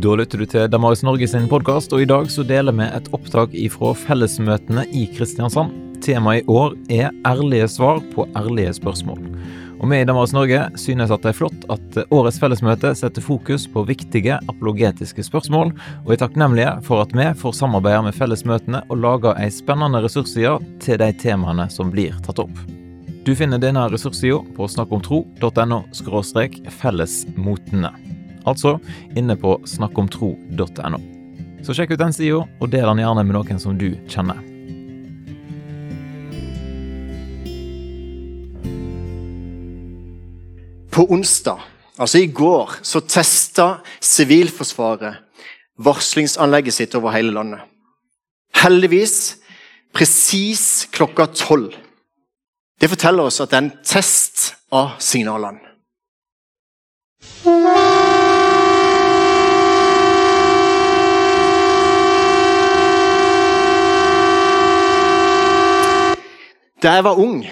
Da lytter du til Damaris Norge sin podkast, og i dag så deler vi et opptak ifra fellesmøtene i Kristiansand. Temaet i år er ærlige svar på ærlige spørsmål. Og vi i Damaris Norge synes at det er flott at årets fellesmøte setter fokus på viktige apologetiske spørsmål, og er takknemlige for at vi får samarbeide med fellesmøtene og lage ei spennende ressursside til de temaene som blir tatt opp. Du finner denne ressurssida på snakkomtro.no fellesmotene. Altså inne på snakkomtro.no. Så sjekk ut den sida, og del den gjerne med noen som du kjenner. På onsdag, altså i går, så testa Sivilforsvaret varslingsanlegget sitt over hele landet. Heldigvis presis klokka tolv. Det forteller oss at det er en test av signalene. Da jeg var ung,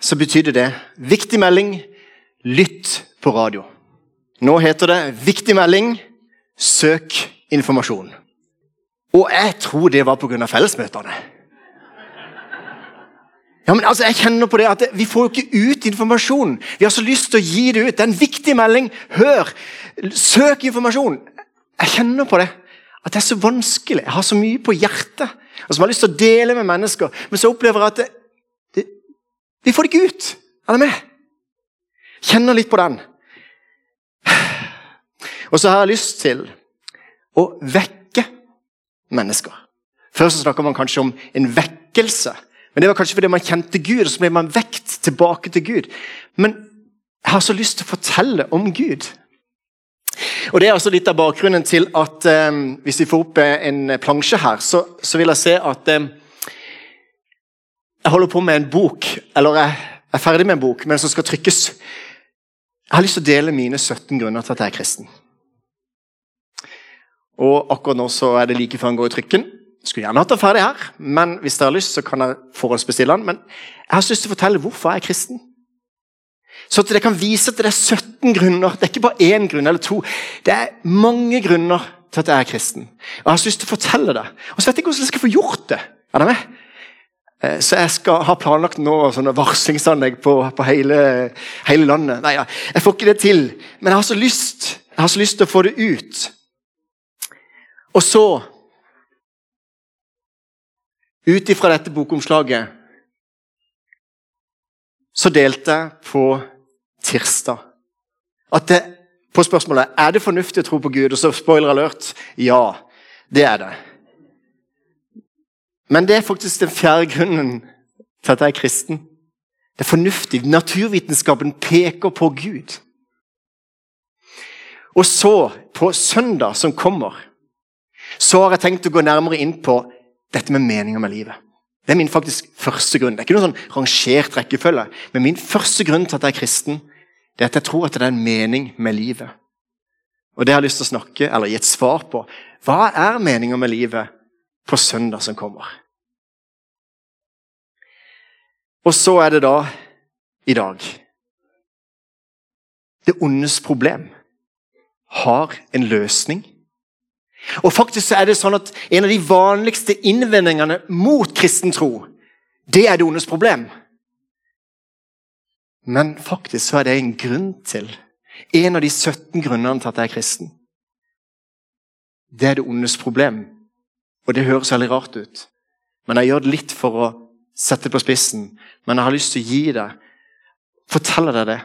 så betydde det viktig melding, lytt på radio. Nå heter det viktig melding, søk informasjon. Og jeg tror det var pga. fellesmøtene. Ja, men altså, jeg kjenner på det at Vi får jo ikke ut informasjon. Vi har så lyst til å gi det ut. Det er en viktig melding. Hør! Søk informasjon. Jeg kjenner på det. At det er så vanskelig. Jeg har så mye på hjertet og som har lyst til å dele med mennesker. Men så opplever jeg at vi får det ikke ut. Er det med? Kjenner litt på den. Og så har jeg lyst til å vekke mennesker. Før så snakka man kanskje om en vekkelse. Men Det var kanskje fordi man kjente Gud, og så ble man vekt tilbake til Gud. Men jeg har så lyst til å fortelle om Gud. Og Det er altså litt av bakgrunnen til at eh, hvis vi får opp en plansje her, så, så vil jeg se at eh, jeg holder på med en bok, eller jeg er ferdig med en bok, men som skal trykkes. Jeg har lyst til å dele mine 17 grunner til at jeg er kristen. Og Akkurat nå så er det like før den går i trykken. Skulle gjerne hatt den ferdig her, men hvis dere har lyst, så kan jeg forhåndsbestille den. Men jeg har lyst til å fortelle hvorfor jeg er kristen. Så at det kan vise at det er 17 grunner. Det er ikke bare én grunn eller to. Det er mange grunner til at jeg er kristen. Og jeg har lyst til å fortelle det. Og så vet jeg ikke hvordan jeg skal få gjort det. Er dere med? Eh, så jeg skal ha planlagt nå sånne varslingsanlegg på, på hele, hele, landet. Nei, jeg får ikke det til. Men jeg har så lyst. Jeg har så lyst til å få det ut. Og så ut ifra dette bokomslaget så delte jeg på tirsdag at det, på spørsmålet er det fornuftig å tro på Gud, og så spoiler alert ja, det er det. Men det er faktisk den fjerde grunnen til at jeg er kristen. Det er fornuftig. Naturvitenskapen peker på Gud. Og så, på søndag som kommer, så har jeg tenkt å gå nærmere inn på dette med meninga med livet. Det er min faktisk første grunn. Det er ikke noen sånn rangert rekkefølge. Men min første grunn til at jeg er kristen, det er at jeg tror at det er en mening med livet. Og det har jeg lyst til å snakke, eller gi et svar på. Hva er meninga med livet på søndag som kommer? Og så er det da i dag Det ondes problem har en løsning og faktisk så er det sånn at En av de vanligste innvendingene mot kristen tro, det er det ondes problem. Men faktisk så er det en grunn til En av de 17 grunnene til at jeg er kristen. Det er det ondes problem. Og det høres veldig rart ut. Men jeg gjør det litt for å sette det på spissen. Men jeg har lyst til å gi deg, fortelle deg det.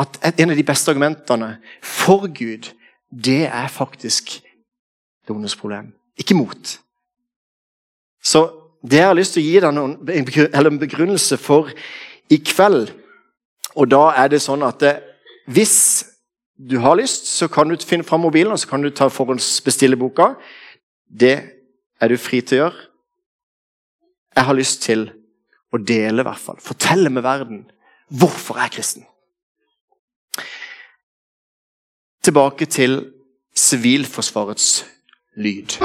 At en av de beste argumentene for Gud, det er faktisk det ondes problem. Ikke mot. Så det jeg har lyst til å gi deg en begrunnelse for i kveld Og da er det sånn at det, hvis du har lyst, så kan du finne fram mobilen og så kan du ta forhåndsbestille boka. Det er du fri til å gjøre. Jeg har lyst til å dele, i hvert fall. Fortelle med verden hvorfor jeg er kristen. Tilbake til Sivilforsvarets lyd.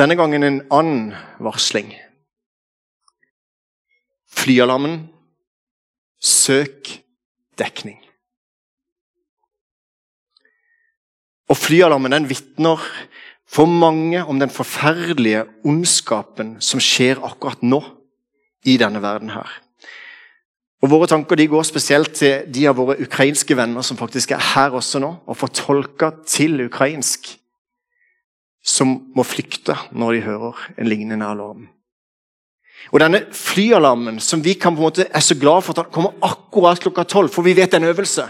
Denne gangen en annen varsling. Flyalarmen søk dekning. Og flyalarmen den vitner for mange om den forferdelige ondskapen som skjer akkurat nå i denne verden her. Og Våre tanker de går spesielt til de av våre ukrainske venner som faktisk er her også nå, og får tolka til ukrainsk, som må flykte når de hører en lignende alarm. Og Denne flyalarmen som vi kan på en måte er så glad for at kommer akkurat klokka tolv, for vi vet en øvelse.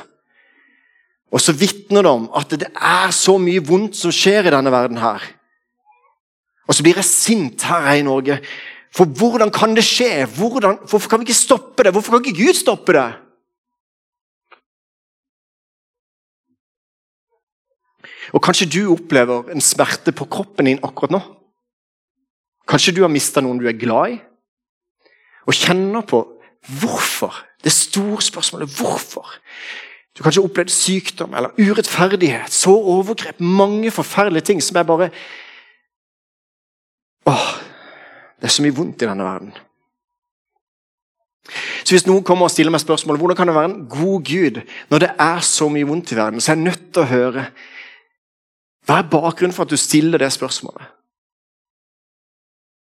Og så vitner det om at det er så mye vondt som skjer i denne verden her. Og så blir jeg sint her i Norge. For hvordan kan det skje? Hvordan, hvorfor kan vi ikke stoppe det? Hvorfor kan ikke Gud stoppe det? Og Kanskje du opplever en smerte på kroppen din akkurat nå. Kanskje du har mista noen du er glad i, og kjenner på hvorfor. Det store spørsmålet hvorfor. Du har kanskje opplevd sykdom eller urettferdighet, så overgrep, mange forferdelige ting som er bare Åh, det er så mye vondt i denne verden. Så Hvis noen kommer og stiller meg spørsmål hvordan kan det være en god Gud når det er så mye vondt i verden, så er jeg nødt til å høre hva er bakgrunnen for at du stiller det spørsmålet.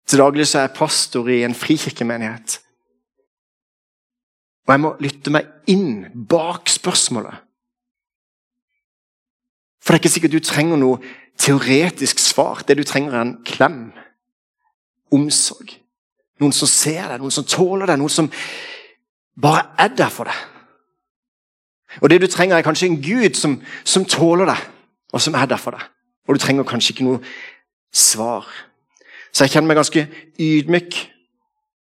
Til daglig så er jeg pastor i en frikirkemenighet. Og jeg må lytte meg inn bak spørsmålet. For det er ikke sikkert du trenger noe teoretisk svar. Det du trenger, er en klem. Omsorg. Noen som ser deg, noen som tåler deg, noen som bare er der for deg. Og det du trenger, er kanskje en Gud som, som tåler deg, og som er der for deg. Og du trenger kanskje ikke noe svar. Så jeg kjenner meg ganske ydmyk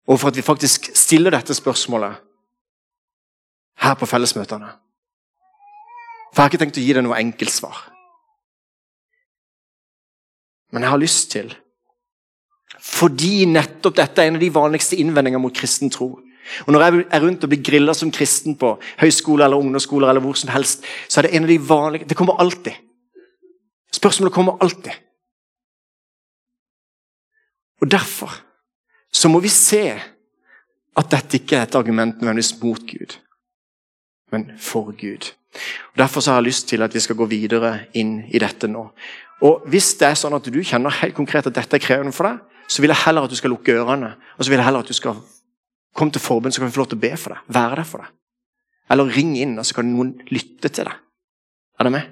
overfor at vi faktisk stiller dette spørsmålet her på fellesmøtene. For jeg har ikke tenkt å gi deg noe enkeltsvar. Men jeg har lyst til fordi nettopp dette er en av de vanligste innvendingene mot kristen tro. Og Når jeg er rundt og blir grilla som kristen på høyskole eller ungdomsskoler, eller hvor som helst, så er det en av de vanlige Det kommer alltid. Spørsmålet kommer alltid. Og Derfor så må vi se at dette ikke er et argument nødvendigvis mot Gud men for Gud. Og Derfor så har jeg lyst til at vi skal gå videre inn i dette nå. Og Hvis det er sånn at du kjenner helt konkret at dette er krevende for deg, så vil jeg heller at du skal lukke ørene og så vil jeg heller at du skal komme til forbund, så kan vi få lov til å be for deg. Være der for deg. Eller ring inn, og så kan noen lytte til deg. Er det med?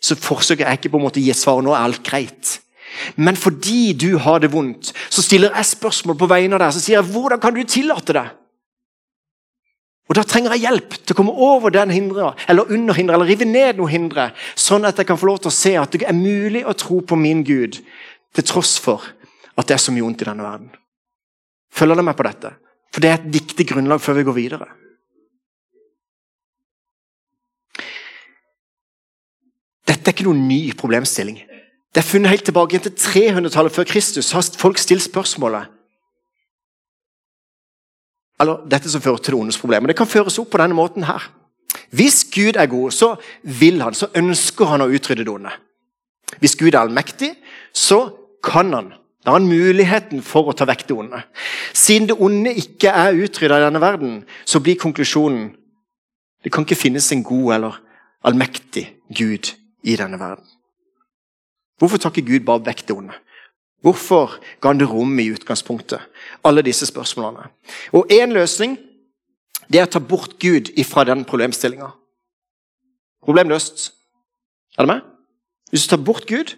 Så forsøker jeg ikke på en måte å gi et svar nå er alt greit. Men fordi du har det vondt, så stiller jeg spørsmål på vegne av deg. Så sier jeg hvordan kan du tillate det? Og Da trenger jeg hjelp til å komme over den hindre, eller under hindre, eller rive ned noe hindre, sånn at jeg kan få lov til å se at det er mulig å tro på min Gud, til tross for at det er så mye vondt i denne verden. Følger dere med på dette? For det er et viktig grunnlag før vi går videre. Dette er ikke noen ny problemstilling. Det er funnet helt tilbake til 300-tallet før Kristus. har folk stilt spørsmålet eller dette som fører til det problemer. problem. Det kan føres opp på denne måten her. Hvis Gud er god, så vil han, så ønsker han å utrydde det onde. Hvis Gud er allmektig, så kan han. Da har han muligheten for å ta vekk det onde. Siden det onde ikke er utrydda i denne verden, så blir konklusjonen det kan ikke finnes en god eller allmektig Gud i denne verden. Hvorfor tar ikke Gud bare vekk det onde? Hvorfor ga han det rom i utgangspunktet? Alle disse spørsmålene. Og Én løsning det er å ta bort Gud ifra den problemstillinga. Problem løst. Er det med? Hvis du tar bort Gud,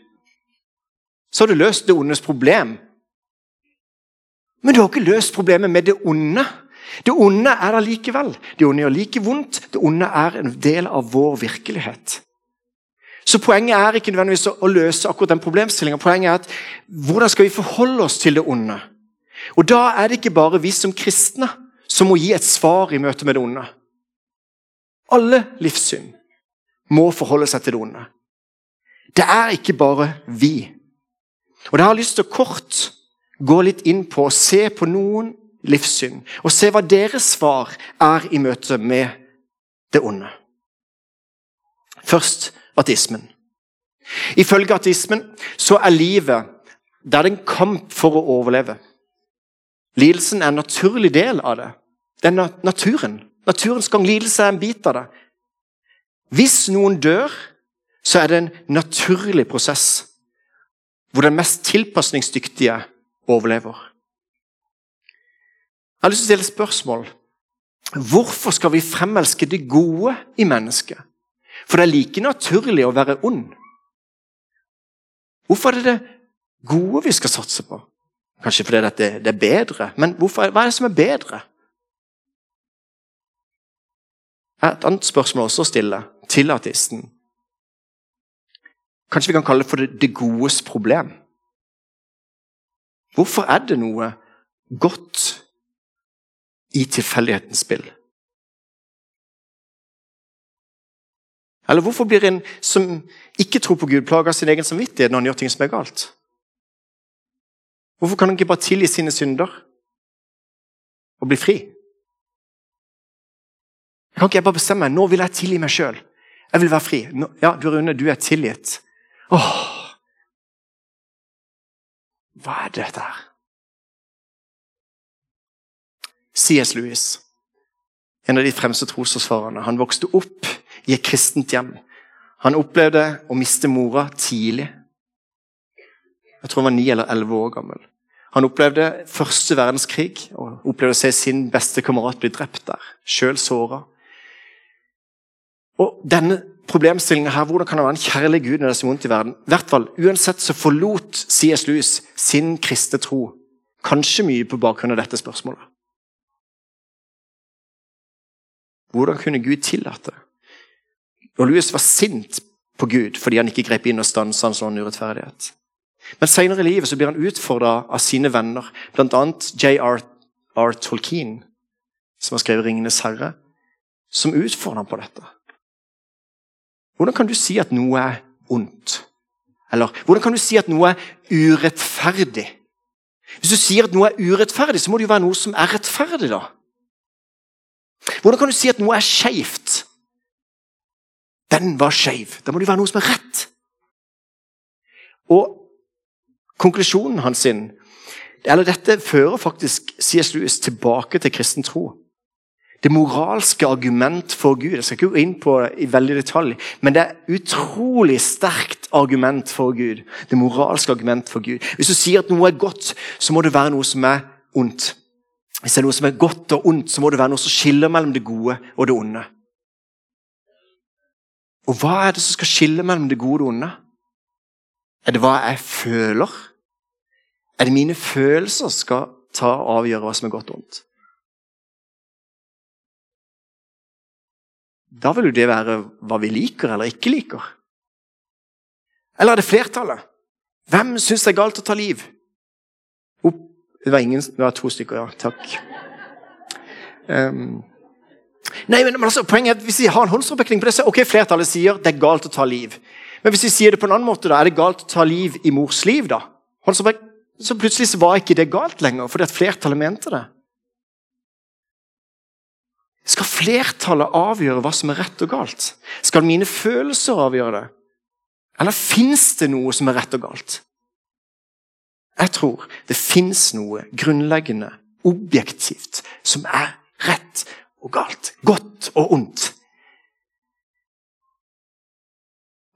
så har du løst det ondes problem. Men du har ikke løst problemet med det onde. Det onde er der likevel. Det onde gjør like vondt. Det onde er en del av vår virkelighet. Så Poenget er ikke nødvendigvis å løse akkurat den problemstillinga. Poenget er at hvordan skal vi forholde oss til det onde? Og Da er det ikke bare vi som kristne som må gi et svar i møte med det onde. Alle livssyn må forholde seg til det onde. Det er ikke bare vi. Og Da har jeg lyst til å kort gå litt inn på og se på noen livssyn og se hva deres svar er i møte med det onde. Først ateismen. Ifølge ateismen så er livet det er en kamp for å overleve. Lidelsen er en naturlig del av det. Det er naturen. Naturens gang. Lidelse er en bit av det. Hvis noen dør, så er det en naturlig prosess hvor den mest tilpasningsdyktige overlever. Jeg har lyst til å stille spørsmål. Hvorfor skal vi fremelske det gode i mennesket? For det er like naturlig å være ond. Hvorfor er det det gode vi skal satse på? Kanskje fordi det, det er bedre, men hvorfor, hva er det som er bedre? Et annet spørsmål også å stille til artisten. Kanskje vi kan kalle det for det, det godes problem. Hvorfor er det noe godt i tilfeldighetens spill? Eller hvorfor blir en som ikke tror på Gud, plaga av sin egen samvittighet når han gjør ting som er galt? Hvorfor kan han ikke bare tilgi sine synder og bli fri? Kan ikke jeg bare bestemme meg? Nå vil jeg tilgi meg sjøl. Jeg vil være fri. Nå, ja, du Rune, du er tilgitt. Åh! Hva er dette her? C.S. Lewis, en av de fremste trosforsvarerne, han vokste opp i et kristent hjem. Han opplevde å miste mora tidlig. Jeg tror han var ni eller elleve år gammel. Han opplevde første verdenskrig og opplevde å se sin beste kamerat bli drept der. Sjøl såra. Og denne problemstillinga her, hvordan kan det være en kjærlig Gud når det er så vondt i verden? Hvert fall, Uansett så forlot C.S. Lewis sin kristne tro. Kanskje mye på bakgrunn av dette spørsmålet. Hvordan kunne Gud tillate? Og Louis var sint på Gud fordi han ikke grep inn og stansa en sånn urettferdighet. Men senere i livet så blir han utfordra av sine venner, bl.a. J.R. Tolkien, som har skrevet 'Ringenes herre', som utfordrer ham på dette. Hvordan kan du si at noe er ondt? Eller hvordan kan du si at noe er urettferdig? Hvis du sier at noe er urettferdig, så må det jo være noe som er rettferdig, da. Hvordan kan du si at noe er skeivt? Den var skeiv. Da må det være noe som er rett. Og konklusjonen hans sin, eller dette fører faktisk C.S. Lewis tilbake til kristen tro. Det moralske argument for Gud. Jeg skal ikke gå inn på det i veldig detalj, men det er utrolig sterkt argument for Gud. Det moralske argument for Gud. Hvis du sier at noe er godt, så må det være noe som er ondt. Hvis det er noe som er godt og ondt, så må det være noe som skiller mellom det gode og det onde. Og hva er det som skal skille mellom det gode og det onde? Er det hva jeg føler? Er det mine følelser som skal ta og avgjøre hva som er godt og ondt? Da vil jo det være hva vi liker eller ikke liker. Eller er det flertallet? Hvem syns det er galt å ta liv? Opp det var ingen, det var to stykker, ja. Takk. Um, nei, men, altså, Poenget er at Hvis vi har en håndsopprekning på det, så ok, flertallet sier det er galt å ta liv. Men hvis vi sier det på en annen måte, da, er det galt å ta liv i mors liv? da? Så plutselig så var ikke det galt lenger, fordi at flertallet mente det. Skal flertallet avgjøre hva som er rett og galt? Skal mine følelser avgjøre det? Eller fins det noe som er rett og galt? Jeg tror det fins noe grunnleggende, objektivt, som er rett og galt. Godt og ondt.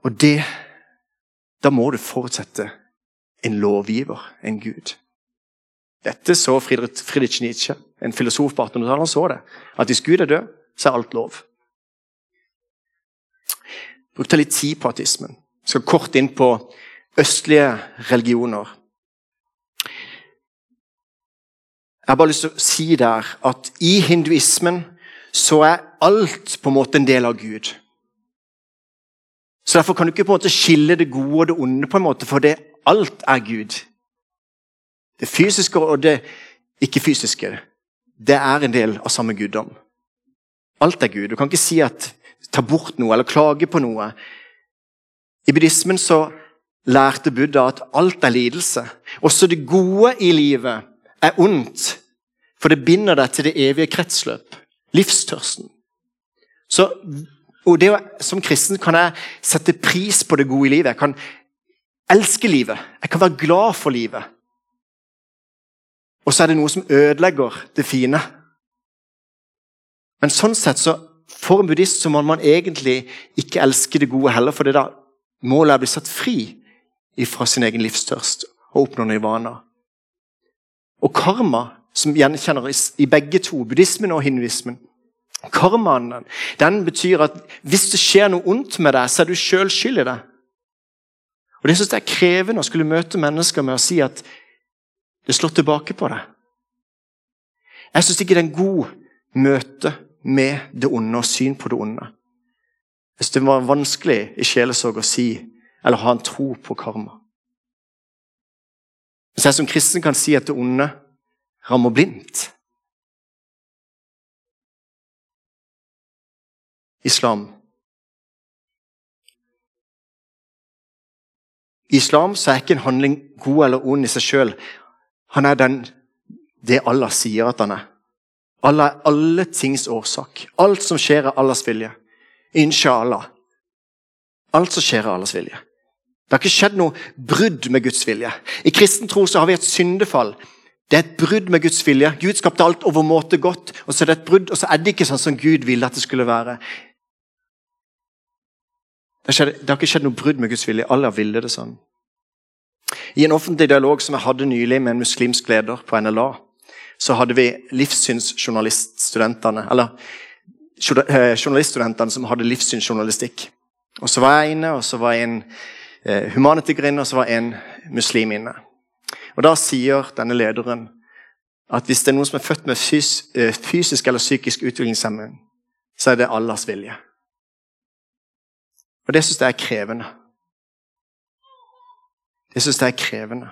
Og det Da må du forutsette en lovgiver, en gud. Dette så Friedrich Nietzsche, en filosof på 1800-tallet. Han så det. At hvis Gud er død, så er alt lov. Brukte litt tid på ateismen. Skal kort inn på østlige religioner. Jeg har bare lyst til å si der at i hinduismen så er alt på en måte en del av Gud. Så Derfor kan du ikke på en måte skille det gode og det onde, på en måte, for det, alt er Gud. Det fysiske og det ikke-fysiske det er en del av samme guddom. Alt er Gud. Du kan ikke si at ta bort noe eller klage på noe. I buddhismen så lærte Buddha at alt er lidelse. Også det gode i livet er ondt, for det binder deg til det evige kretsløp, livstørsten. Så, og det, Som kristen kan jeg sette pris på det gode i livet. Jeg kan elske livet. Jeg kan være glad for livet. Og så er det noe som ødelegger det fine. Men sånn sett så for en buddhist så må man egentlig ikke elske det gode heller, for det da målet er å bli satt fri fra sin egen livstørst og oppnå nirvana. Og karma, som gjenkjenner i begge to, buddhismen og hinduismen Karmaen den betyr at hvis det skjer noe ondt med deg, så er du sjøl skyld i det. Og Det synes jeg er krevende å skulle møte mennesker med å si at det slår tilbake på deg. Jeg syns ikke det er en god møte med det onde og syn på det onde. Hvis det var vanskelig i sjelesorg å si eller ha en tro på karma. Hvis jeg som kristen kan si at det onde rammer blindt Islam islam så er ikke en handling god eller ond i seg sjøl. Han er den, det Allah sier at han er. Allah er alle tings årsak. Alt som skjer, er Allahs vilje. Inshallah. Alt som skjer, er Allahs vilje. Det har ikke skjedd noe brudd med Guds vilje. I kristen tro så har vi et syndefall. Det er et brudd med Guds vilje. Gud skapte alt overmåte godt, og så er det et brudd, og så er det ikke sånn som Gud ville at det skulle være. Det har, skjedd, det har ikke skjedd noe brudd med Guds vilje. Alle ville det sånn. I en offentlig dialog som jeg hadde nylig med en muslimsk leder på NLA, så hadde vi livssynsjournaliststudentene, eller eh, journaliststudentene som hadde livssynsjournalistikk. Og Så var jeg inne, og så var jeg en eh, humanitiker inne, og så var en muslim inne. Og Da sier denne lederen at hvis det er noen som er født med fys eh, fysisk eller psykisk utviklingshemming, så er det Allahs vilje. Og det syns jeg er krevende. Det syns jeg er krevende.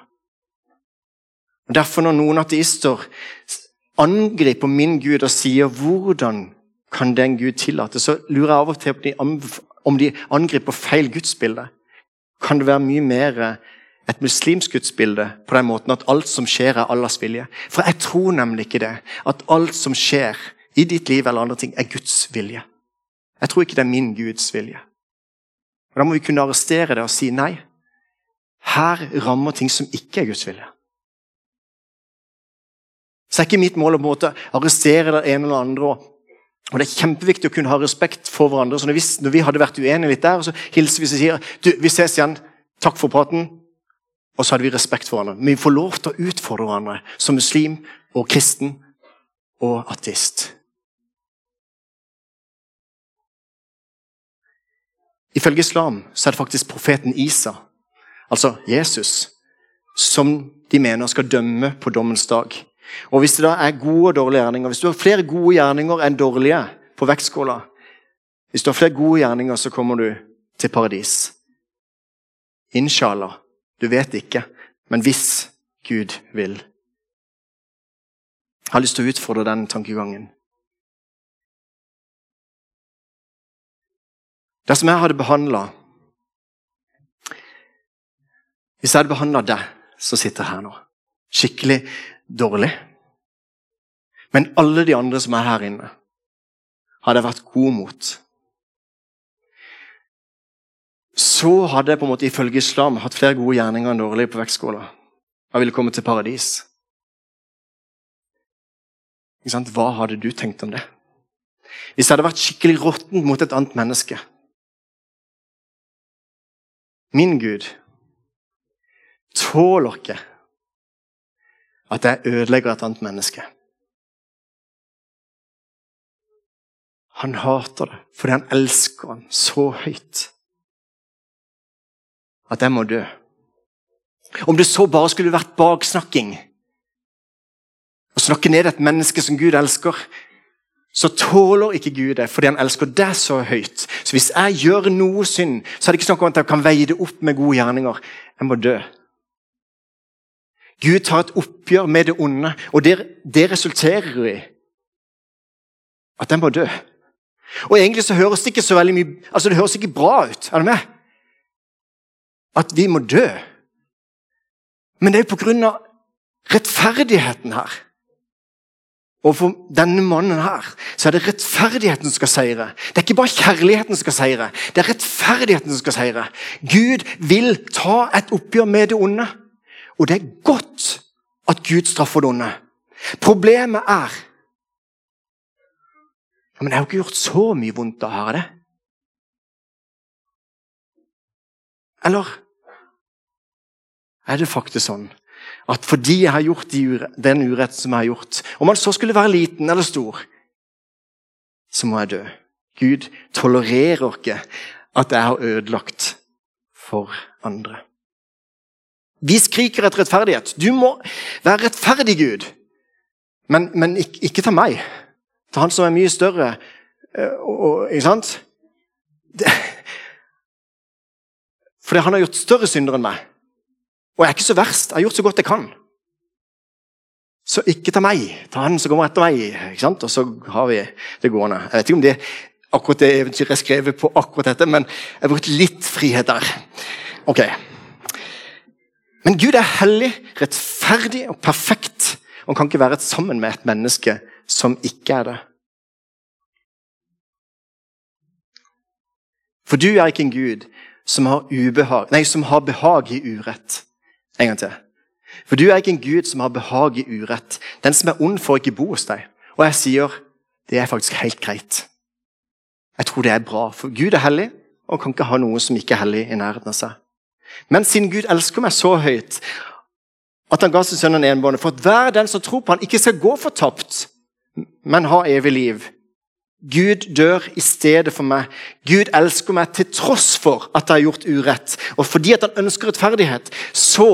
Og Derfor, når noen ateister angriper min Gud og sier 'hvordan kan den Gud tillate', så lurer jeg av og til på om de angriper feil gudsbilde kan det være mye mer et muslimsk gudsbilde på den måten at alt som skjer, er Allahs vilje. For jeg tror nemlig ikke det. At alt som skjer i ditt liv eller andre ting, er Guds vilje. Jeg tror ikke det er min Guds vilje. Og Da må vi kunne arrestere det og si nei. Her rammer ting som ikke er Guds vilje. Så er ikke mitt mål å på en måte arrestere det ene eller andre og og Det er kjempeviktig å kunne ha respekt for hverandre. så Når vi, når vi hadde vært uenige litt der, så hilser vi og sier du, vi ses igjen. Takk for praten. Og så hadde vi respekt for hverandre. Men vi får lov til å utfordre hverandre som muslim og kristen og ateist. Ifølge islam så er det faktisk profeten Isa, altså Jesus, som de mener skal dømme på dommens dag. Og Hvis det da er gode og dårlige gjerninger, hvis du har flere gode gjerninger enn dårlige på vektskåla Hvis du har flere gode gjerninger, så kommer du til paradis. Inshallah. Du vet ikke, men hvis Gud vil. Jeg har lyst til å utfordre den tankegangen. Dersom jeg hadde behandla Hvis jeg hadde behandla deg som sitter her nå, skikkelig dårlig. Men alle de andre som er her inne, hadde jeg vært god mot. Så hadde jeg på en måte ifølge islam hatt flere gode gjerninger enn dårlige på vektskåla. Jeg ville komme til paradis. Hva hadde du tenkt om det? Hvis jeg hadde vært skikkelig råtten mot et annet menneske Min Gud tåler ikke at jeg ødelegger et annet menneske. Han hater det fordi han elsker ham så høyt at jeg må dø. Om det så bare skulle vært baksnakking, å snakke ned et menneske som Gud elsker, så tåler ikke Gud det fordi han elsker deg så høyt. Så hvis jeg gjør noe synd, så er det ikke snakk om at jeg kan veie det opp med gode gjerninger. Jeg må dø. Gud tar et oppgjør med det onde, og det, det resulterer i at den må dø. Og Egentlig så høres det ikke så veldig mye, altså det høres ikke bra ut. Er du med? At vi må dø. Men det er jo på grunn av rettferdigheten her. Og for denne mannen her så er det rettferdigheten som skal seire. Det er ikke bare kjærligheten som skal seire, det er rettferdigheten som skal seire. Gud vil ta et oppgjør med det onde. Og det er godt at Gud straffer det onde. Problemet er Men jeg har jo ikke gjort så mye vondt, da har jeg det? Eller er det faktisk sånn at fordi jeg har gjort den urett som jeg har gjort, om han så skulle være liten eller stor, så må jeg dø? Gud tolererer ikke at jeg har ødelagt for andre. Vi skriker etter rettferdighet. Du må være rettferdig, Gud. Men, men ikke, ikke ta meg. Ta han som er mye større. Eh, og, og, ikke sant? Det, fordi han har gjort større synder enn meg. Og jeg er ikke så verst. Jeg har gjort så godt jeg kan. Så ikke ta meg. Ta han som kommer etter meg. ikke sant? Og så har vi det gående. Jeg vet ikke om det akkurat det eventyret er skrevet på akkurat dette, men jeg har brukt litt frihet der. Ok. Men Gud er hellig, rettferdig og perfekt. Og kan ikke være sammen med et menneske som ikke er det. For du er ikke en gud som har, ubehag, nei, som har behag i urett. En gang til. For du er ikke en gud som har behag i urett. Den som er ond, får ikke bo hos deg. Og jeg sier det er faktisk helt greit. Jeg tror det er bra, for Gud er hellig og kan ikke ha noe som ikke er hellig i nærheten av seg. Men siden Gud elsker meg så høyt at han ga sin sønn en enbånd for at hver den som tror på han ikke skal gå fortapt, men ha evig liv. Gud dør i stedet for meg. Gud elsker meg til tross for at jeg har gjort urett. Og fordi at han ønsker rettferdighet, så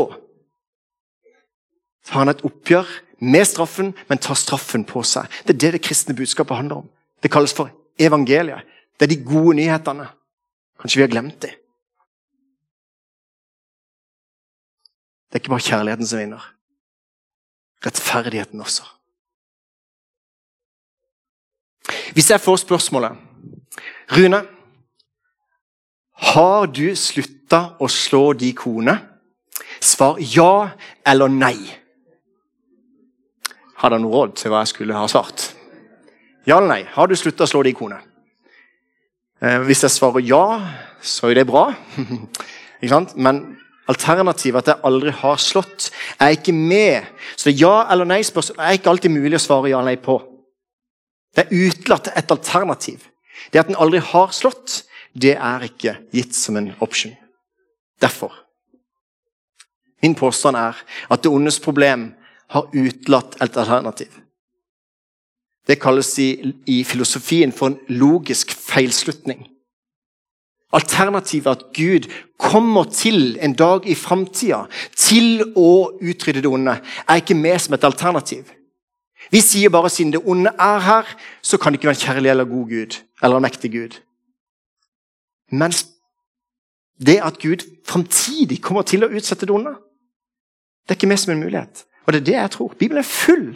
tar han et oppgjør med straffen, men tar straffen på seg. Det er det det kristne budskapet handler om. Det kalles for evangeliet. Det er de gode nyhetene. Kanskje vi har glemt dem. Det er ikke bare kjærligheten som vinner. Rettferdigheten også. Hvis jeg får spørsmålet Rune, har du slutta å slå de kone? Svar ja eller nei. Hadde han noe råd til hva jeg skulle ha svart? Ja eller nei? Har du slutta å slå de kone? Eh, hvis jeg svarer ja, så er det bra. Men Alternativet at jeg aldri har slått, er ikke med. Så det ja- eller nei-spørsmål er ikke alltid mulig å svare ja eller nei på. Det er utelatt et alternativ. Det at en aldri har slått, det er ikke gitt som en option. Derfor. Min påstand er at det ondes problem har utelatt et alternativ. Det kalles i, i filosofien for en logisk feilslutning. Alternativet er at Gud kommer til en dag i framtida til å utrydde det onde, er ikke med som et alternativ. Vi sier bare siden det onde er her, så kan det ikke være en kjærlig eller god Gud. Eller en mektig Gud. Mens det at Gud framtidig kommer til å utsette det onde, det er ikke med som en mulighet. Og det er det jeg tror. Bibelen er full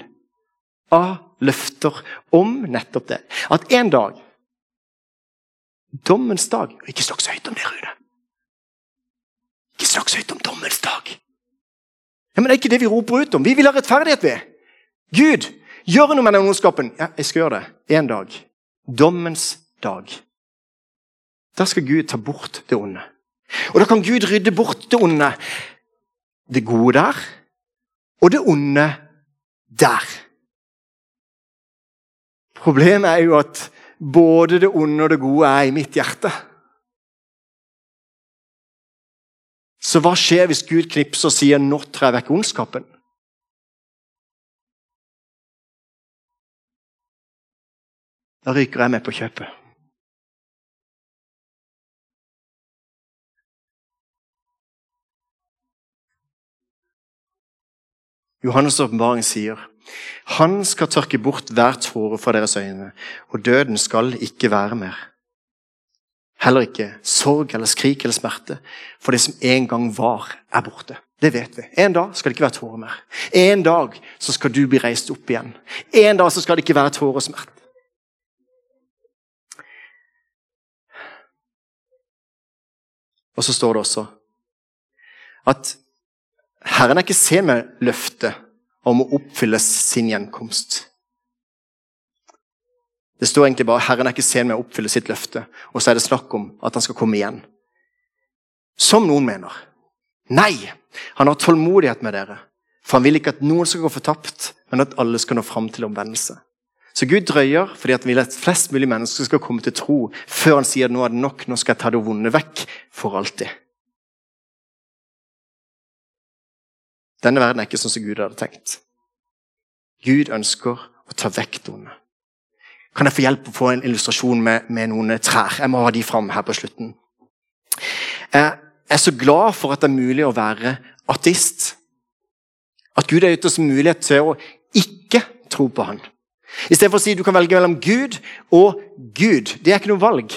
av løfter om nettopp det. At en dag Dommens dag. Ikke snakk så høyt om det, Rune. Ikke snakk så høyt om dommens dag. Ja, men Det er ikke det vi roper ut om. Vi vil ha rettferdighet ved. Gud, gjør noe med den ondskapen. Ja, jeg skal gjøre det. En dag. Dommens dag. Da skal Gud ta bort det onde. Og da kan Gud rydde bort det onde. Det gode der, og det onde der. Problemet er jo at både det onde og det gode er i mitt hjerte. Så hva skjer hvis Gud knipser og sier 'nå trer jeg vekk ondskapen'? Da ryker jeg med på kjøpet. Johannes' åpenbaring sier han skal tørke bort hver tåre fra deres øyne, og døden skal ikke være mer. Heller ikke sorg eller skrik eller smerte, for det som en gang var, er borte. Det vet vi. En dag skal det ikke være tårer mer. En dag så skal du bli reist opp igjen. En dag så skal det ikke være tårer og smerte. Og så står det også at Herren er ikke sen med løftet om å oppfylle sin gjenkomst. Det står egentlig bare Herren er ikke sen med å oppfylle sitt løfte, og så er det snakk om at han skal komme igjen. Som noen mener. Nei, han har tålmodighet med dere. For han vil ikke at noen skal gå fortapt, men at alle skal nå fram til omvendelse. Så Gud drøyer fordi han vil at flest mulig mennesker skal komme til tro før han sier nå er det nok, nå skal jeg ta det vonde vekk for alltid. Denne verden er ikke sånn som Gud hadde tenkt. Gud ønsker å ta vekk det onde. Kan jeg få hjelp å få en illustrasjon med, med noen trær? Jeg må ha de fram her på slutten. Jeg er så glad for at det er mulig å være ateist. At Gud har gitt oss mulighet til å ikke tro på Han. Istedenfor å si du kan velge mellom Gud og Gud. Det er ikke noe valg.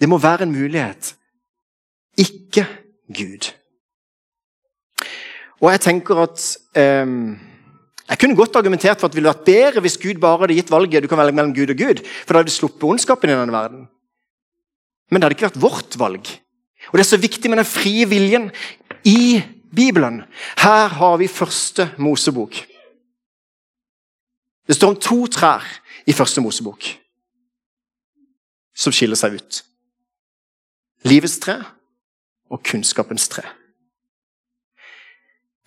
Det må være en mulighet. Ikke Gud. Og jeg tenker at um, Jeg kunne godt argumentert for at det ville vært bedre hvis Gud bare hadde gitt valget du kan velge mellom Gud og Gud, for da hadde du sluppet ondskapen i denne verden. Men det hadde ikke vært vårt valg. Og Det er så viktig med den frie viljen i Bibelen. Her har vi første Mosebok. Det står om to trær i første Mosebok som skiller seg ut. Livets tre og kunnskapens tre.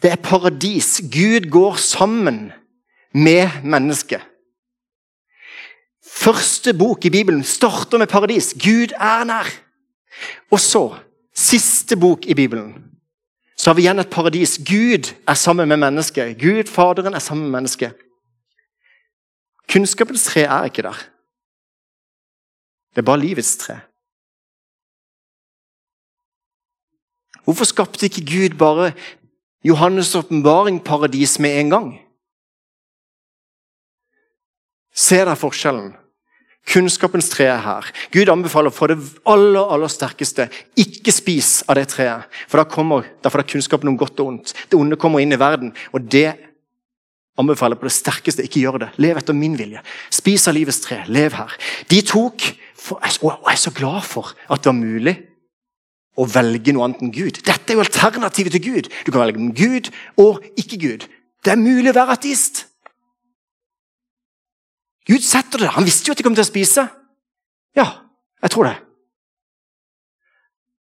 Det er paradis. Gud går sammen med mennesket. Første bok i Bibelen starter med paradis. Gud er nær. Og så, siste bok i Bibelen, så har vi igjen et paradis. Gud er sammen med mennesket. Gud, Faderen, er sammen med mennesket. Kunnskapens tre er ikke der. Det er bare livets tre. Hvorfor skapte ikke Gud bare Johannes' åpenbaring-paradis med en gang? Se dere forskjellen. Kunnskapens tre er her. Gud anbefaler for det aller aller sterkeste ikke spis av det treet. For da kommer derfor er kunnskapen om godt og ondt. Det onde kommer inn i verden. og det anbefaler på det sterkeste ikke gjør det. Lev etter min vilje. Spis av livets tre. Lev her. De tok for, Og jeg er så glad for at det var mulig å velge noe annet enn Gud. Dette er jo alternativet til Gud. Du kan velge Gud og ikke Gud. Det er mulig å være ateist. Gud setter det Han visste jo at de kom til å spise. Ja, jeg tror det.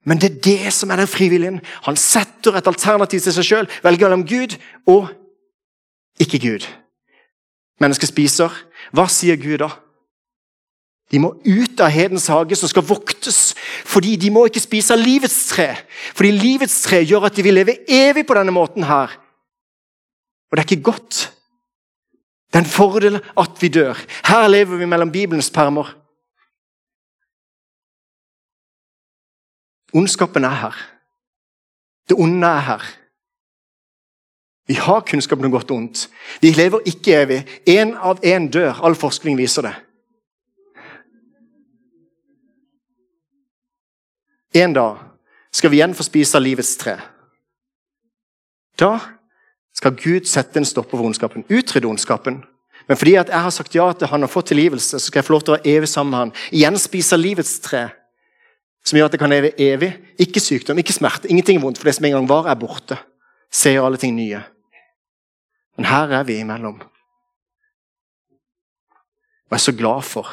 Men det er det som er den frivilligen. Han setter et alternativ til seg sjøl. Velger mellom Gud og ikke Gud. Mennesket spiser. Hva sier Gud da? De må ut av hedens hage, som skal voktes. Fordi de må ikke spise av livets tre. Fordi livets tre gjør at de vil leve evig på denne måten her. Og det er ikke godt. Det er en fordel at vi dør. Her lever vi mellom Bibelens permer. Ondskapen er her. Det onde er her. Vi har kunnskap om godt og ondt. Vi lever ikke evig. Én av én dør. All forskning viser det. En dag skal vi igjen få spise av livets tre. Da skal Gud sette en stopper for ondskapen. Utrydde ondskapen. Men fordi jeg har sagt ja til han og fått tilgivelse, så skal jeg få lov til å være evig sammen med han. Igjen spise livets tre, som gjør at jeg kan leve evig. Ikke sykdom, ikke smerte, ingenting vondt, for det som en gang var, er borte. Ser alle ting nye. Men her er vi imellom. Og jeg er så glad for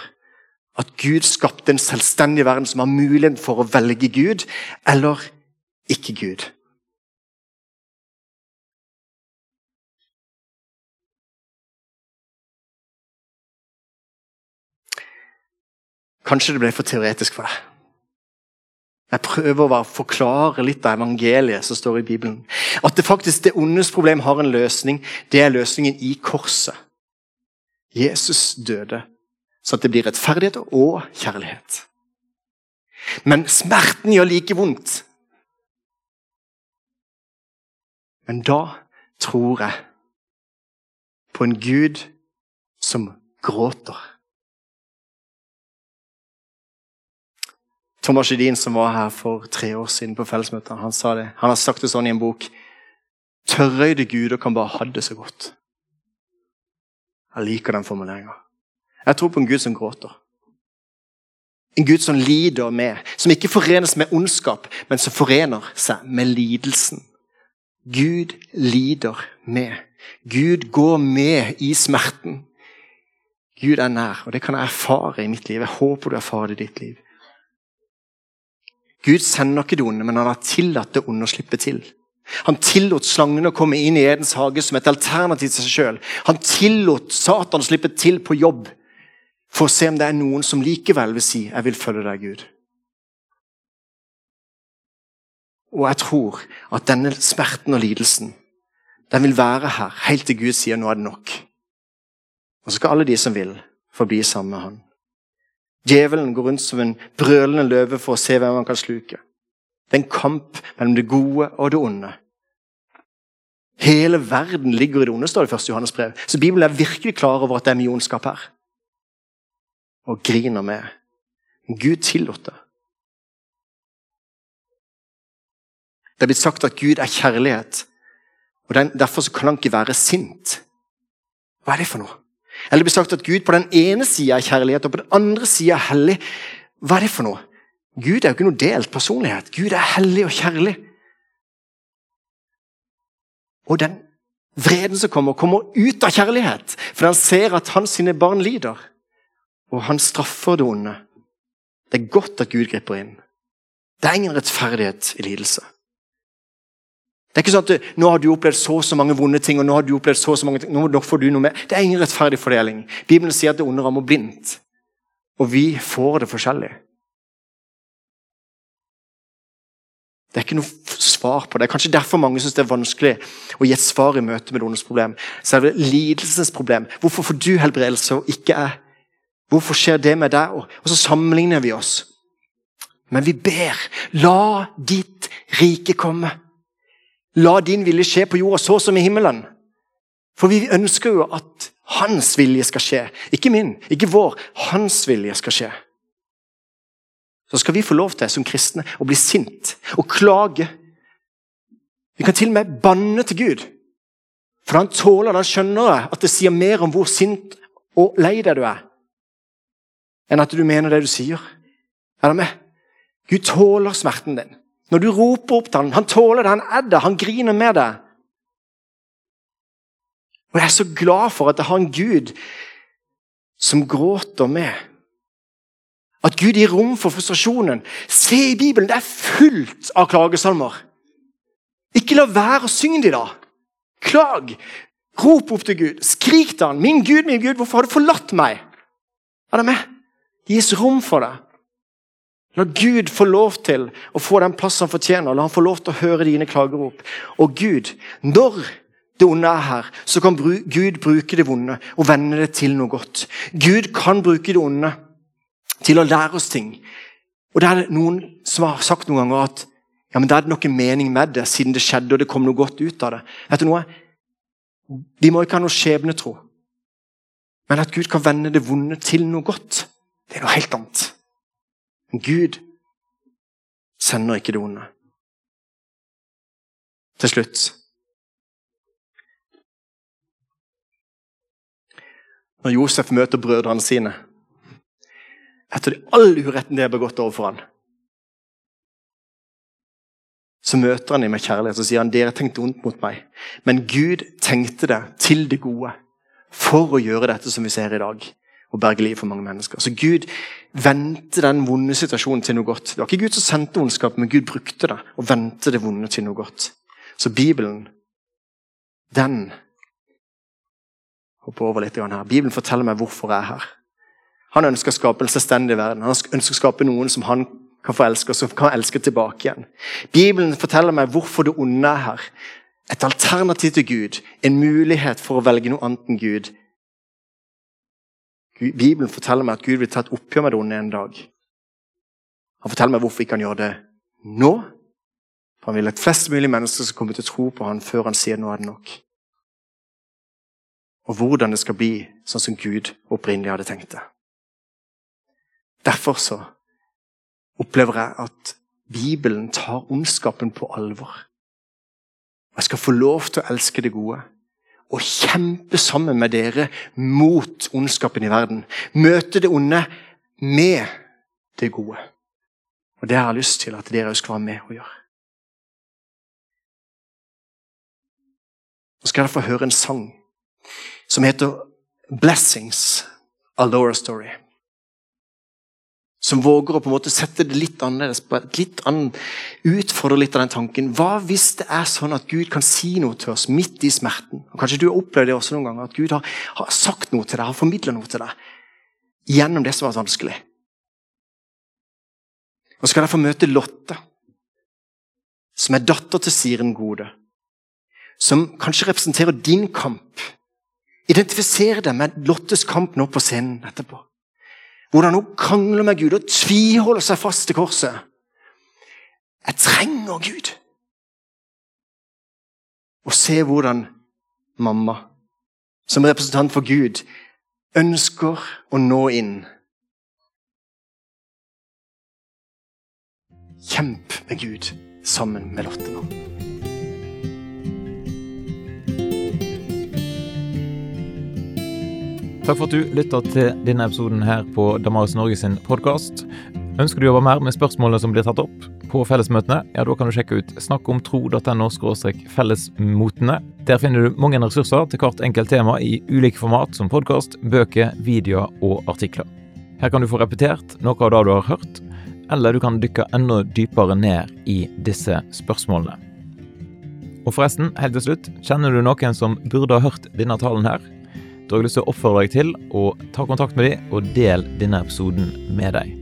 at Gud skapte en selvstendig verden som har mulighet for å velge Gud eller ikke Gud. Kanskje det ble for teoretisk for deg. Jeg prøver å forklare litt av evangeliet som står i Bibelen. At det faktisk det ondes problem har en løsning. Det er løsningen i korset. Jesus døde, så at det blir rettferdighet og kjærlighet. Men smerten gjør like vondt. Men da tror jeg på en Gud som gråter. Thomas Jedin, som var her for tre år siden på fellesmøtet, han sa det. Han har sagt det sånn i en bok. Tørrøyde guder kan bare ha det så godt. Jeg liker den formuleringa. Jeg tror på en Gud som gråter. En Gud som lider med, som ikke forenes med ondskap, men som forener seg med lidelsen. Gud lider med. Gud går med i smerten. Gud er nær, og det kan jeg erfare i mitt liv. Jeg håper du erfarer det i ditt liv. Gud sender ikke det onde, men han har tillatt det onde å slippe til. Han tillot slangene å komme inn i Edens hage som et alternativ til seg sjøl. Han tillot Satan å slippe til på jobb for å se om det er noen som likevel vil si 'Jeg vil følge deg, Gud'. Og jeg tror at denne smerten og lidelsen den vil være her helt til Gud sier 'nå er det nok'. Og så skal alle de som vil, få bli sammen med han. Djevelen går rundt som en brølende løve for å se hvem han kan sluke. Det er en kamp mellom det gode og det onde. Hele verden ligger i det onde, står det i 1. Johannes brev. Så Bibelen er virkelig klar over at det er mye ondskap her. Og griner med. Gud tillot det. Det er blitt sagt at Gud er kjærlighet, og derfor kan han ikke være sint. Hva er det for noe? Eller det blir sagt at Gud på den ene sida er kjærlighet, og på den andre sida er hellig. Hva er det for noe? Gud er jo ikke noe delt personlighet. Gud er hellig og kjærlig. Og den vreden som kommer, kommer ut av kjærlighet, for han ser at hans sine barn lider. Og han straffer det onde. Det er godt at Gud griper inn. Det er ingen rettferdighet i lidelse. Det er ikke sånn at nå har du opplevd så og så mange vonde ting, og nå har du opplevd så og så mange ting, nå får du noe mer. Det er ingen rettferdig fordeling. Bibelen sier at det onde rammer blindt. Og vi får det forskjellig. Det er ikke noe svar på det. Det er kanskje derfor mange syns det er vanskelig å gi et svar i møte med det ondes problem. Selve lidelsens problem. Hvorfor får du helbredelse og ikke jeg? Hvorfor skjer det med deg? Og så sammenligner vi oss. Men vi ber. La ditt rike komme. La din vilje skje på jorda så som i himmelen. For vi ønsker jo at hans vilje skal skje. Ikke min, ikke vår. Hans vilje skal skje. Så skal vi få lov til som kristne å bli sint og klage. Vi kan til og med banne til Gud. For han tåler han skjønner at det sier mer om hvor sint og lei deg du er, enn at du mener det du sier. Er du med? Gud tåler smerten din. Når du roper opp til ham, han tåler det, han er det, han griner med deg. Og Jeg er så glad for at jeg har en Gud som gråter med. At Gud gir rom for frustrasjonen. Se i Bibelen, det er fullt av klagesalmer. Ikke la være å synge de, da. Klag. Rop opp til Gud. Skrik til han. 'Min Gud, min Gud, hvorfor har du forlatt meg?' Er det med? Det gis rom for det. La Gud få lov til å få den plass han fortjener. La han få lov til å høre dine klagerop. Og Gud, når det onde er her, så kan Gud bruke det vonde og vende det til noe godt. Gud kan bruke det onde til å lære oss ting. Og det er noen som har sagt noen ganger at ja, men da er det noe mening med det, siden det skjedde og det kom noe godt ut av det. Vet du noe? Vi må ikke ha noe skjebnetro. Men at Gud kan vende det vonde til noe godt, det er noe helt annet. Gud sender ikke det onde. Til slutt Når Josef møter brødrene sine etter all uretten de har begått overfor ham, så møter han dem med kjærlighet og sier han, dere tenkte ondt mot meg. Men Gud tenkte det til det gode for å gjøre dette som vi ser i dag og berge liv for mange mennesker. Så Gud vendte den vonde situasjonen til noe godt. Det var ikke Gud som sendte ondskap, men Gud brukte det og vendte det vonde til noe godt. Så Bibelen, den hopper over litt her. Bibelen forteller meg hvorfor jeg er her. Han ønsker å skape en selvstendig verden. Han ønsker å skape noen som han kan få elske, og som kan elske tilbake igjen. Bibelen forteller meg hvorfor det onde er her. Et alternativ til Gud, en mulighet for å velge noe annet enn Gud Bibelen forteller meg at Gud vil ta et oppgjør med det onde en dag. Han forteller meg hvorfor ikke han gjør det nå. For Han vil at flest mulig mennesker skal komme til å tro på han før han sier nå er det nok. Og hvordan det skal bli sånn som Gud opprinnelig hadde tenkt det. Derfor så opplever jeg at Bibelen tar ondskapen på alvor. Jeg skal få lov til å elske det gode og kjempe sammen med dere mot ondskapen i verden. Møte det onde med det gode. Og Det har jeg lyst til at dere også skal være med og gjøre. Nå skal dere få høre en sang som heter 'Blessings', A Laura Story. Som våger å på en måte sette det litt annerledes, på et litt annet, utfordre litt av den tanken. Hva hvis det er sånn at Gud kan si noe til oss midt i smerten? Og Kanskje du har opplevd det også noen ganger, at Gud har, har sagt noe til deg, har formidla noe til deg gjennom det som har vært vanskelig. Og skal jeg få møte Lotte, som er datter til Siren Gode. Som kanskje representerer din kamp. Identifiser deg med Lottes kamp nå på scenen etterpå. Hvordan hun krangler med Gud og tviholder seg fast til korset. Jeg trenger Gud. Og se hvordan mamma, som representant for Gud, ønsker å nå inn. Kjemp med Gud sammen med Lotte nå. Takk for at du lytta til denne episoden her på Damaris Norge sin podkast. Ønsker du å jobbe mer med spørsmålene som blir tatt opp på fellesmøtene, ja, da kan du sjekke ut snakkomtro.no fellesmotene. Der finner du mange ressurser til hvert enkelt tema i ulike format, som podkast, bøker, videoer og artikler. Her kan du få repetert noe av det du har hørt, eller du kan dykke enda dypere ned i disse spørsmålene. Og forresten, helt til slutt, kjenner du noen som burde ha hørt denne talen her? Da har jeg lyst til å oppfordre deg til å ta kontakt med dem og del denne episoden med deg.